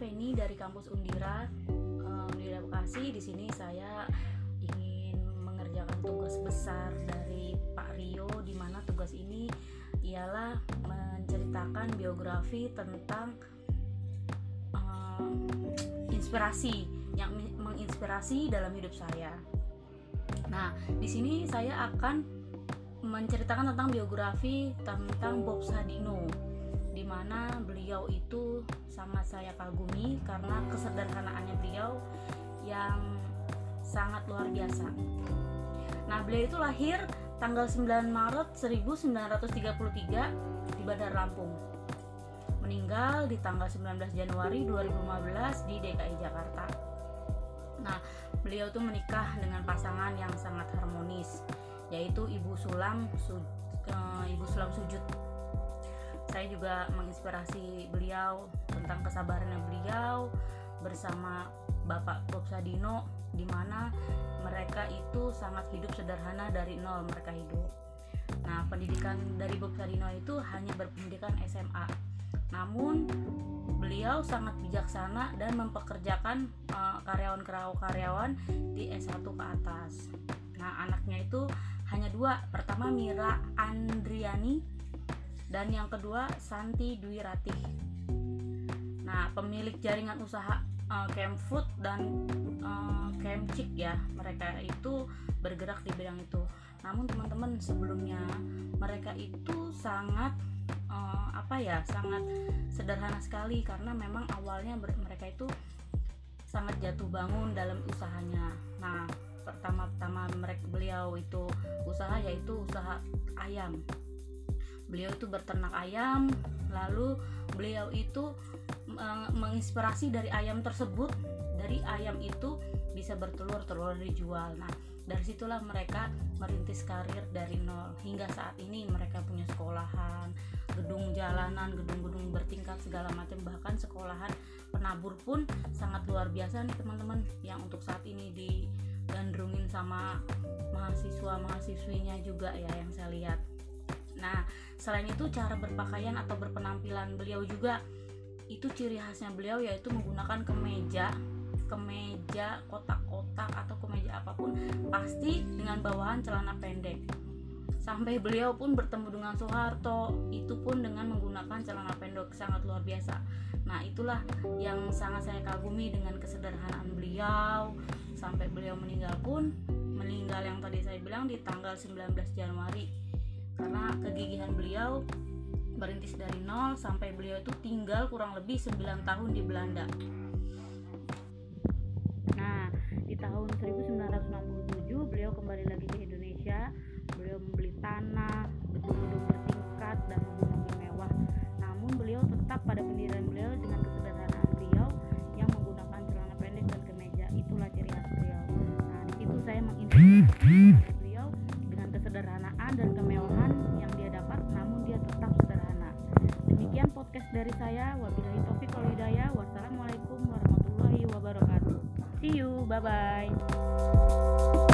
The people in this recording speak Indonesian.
Feni dari kampus Undira um, Undira Bekasi. Di sini saya ingin mengerjakan tugas besar dari Pak Rio di mana tugas ini ialah menceritakan biografi tentang um, inspirasi yang menginspirasi dalam hidup saya. Nah, di sini saya akan menceritakan tentang biografi tentang Bob Sadino di mana beliau itu sangat saya kagumi karena kesederhanaannya beliau yang sangat luar biasa. Nah, beliau itu lahir tanggal 9 Maret 1933 di Bandar Lampung. Meninggal di tanggal 19 Januari 2015 di DKI Jakarta. Nah, beliau itu menikah dengan pasangan yang sangat harmonis, yaitu Ibu Sulam Su, uh, Ibu Sulam Sujud. Saya juga menginspirasi beliau tentang kesabarannya beliau bersama Bapak Bob Sadino di mana mereka itu sangat hidup sederhana dari nol mereka hidup. Nah, pendidikan dari Bob Sadino itu hanya berpendidikan SMA. Namun beliau sangat bijaksana dan mempekerjakan uh, karyawan-karyawan di S1 ke atas. Nah, anaknya itu hanya dua. Pertama Mira Andriani dan yang kedua Santi Dwi Ratih. Nah, pemilik jaringan usaha uh, camp food dan uh, camp chick ya mereka itu bergerak di bidang itu. Namun teman-teman sebelumnya mereka itu sangat uh, apa ya sangat sederhana sekali karena memang awalnya mereka itu sangat jatuh bangun dalam usahanya. Nah pertama-tama mereka beliau itu usaha yaitu usaha ayam beliau itu berternak ayam lalu beliau itu menginspirasi dari ayam tersebut dari ayam itu bisa bertelur telur dijual. Nah dari situlah mereka merintis karir dari nol. Hingga saat ini mereka punya sekolahan gedung jalanan gedung-gedung bertingkat segala macam. Bahkan sekolahan penabur pun sangat luar biasa nih teman-teman yang untuk saat ini digandrungin sama mahasiswa mahasiswinya juga ya yang saya lihat nah selain itu cara berpakaian atau berpenampilan beliau juga itu ciri khasnya beliau yaitu menggunakan kemeja kemeja kotak-kotak atau kemeja apa pun pasti dengan bawahan celana pendek. Sampai beliau pun bertemu dengan Soeharto itu pun dengan menggunakan celana pendek sangat luar biasa. Nah itulah yang sangat saya kagumi dengan kesederhanaan beliau. Sampai beliau meninggal pun meninggal yang tadi saya bilang di tanggal 19 Januari karena kegigihan beliau merintis dari nol sampai beliau itu tinggal kurang lebih 9 tahun di Belanda. Nah, di tahun 1967 beliau kembali lagi ke Indonesia. Beliau membeli tanah, gedung-gedung bertingkat dan mobil-mobil mewah. Namun beliau tetap pada pendirian beliau dengan kesederhanaan beliau yang menggunakan celana pendek dan kemeja. Itulah ciri khas beliau. Nah, di saya menginspirasi yang dia dapat namun dia tetap sederhana Demikian podcast dari saya. Wabillahi taufiq wal hidayah. Wassalamualaikum warahmatullahi wabarakatuh. See you. Bye bye.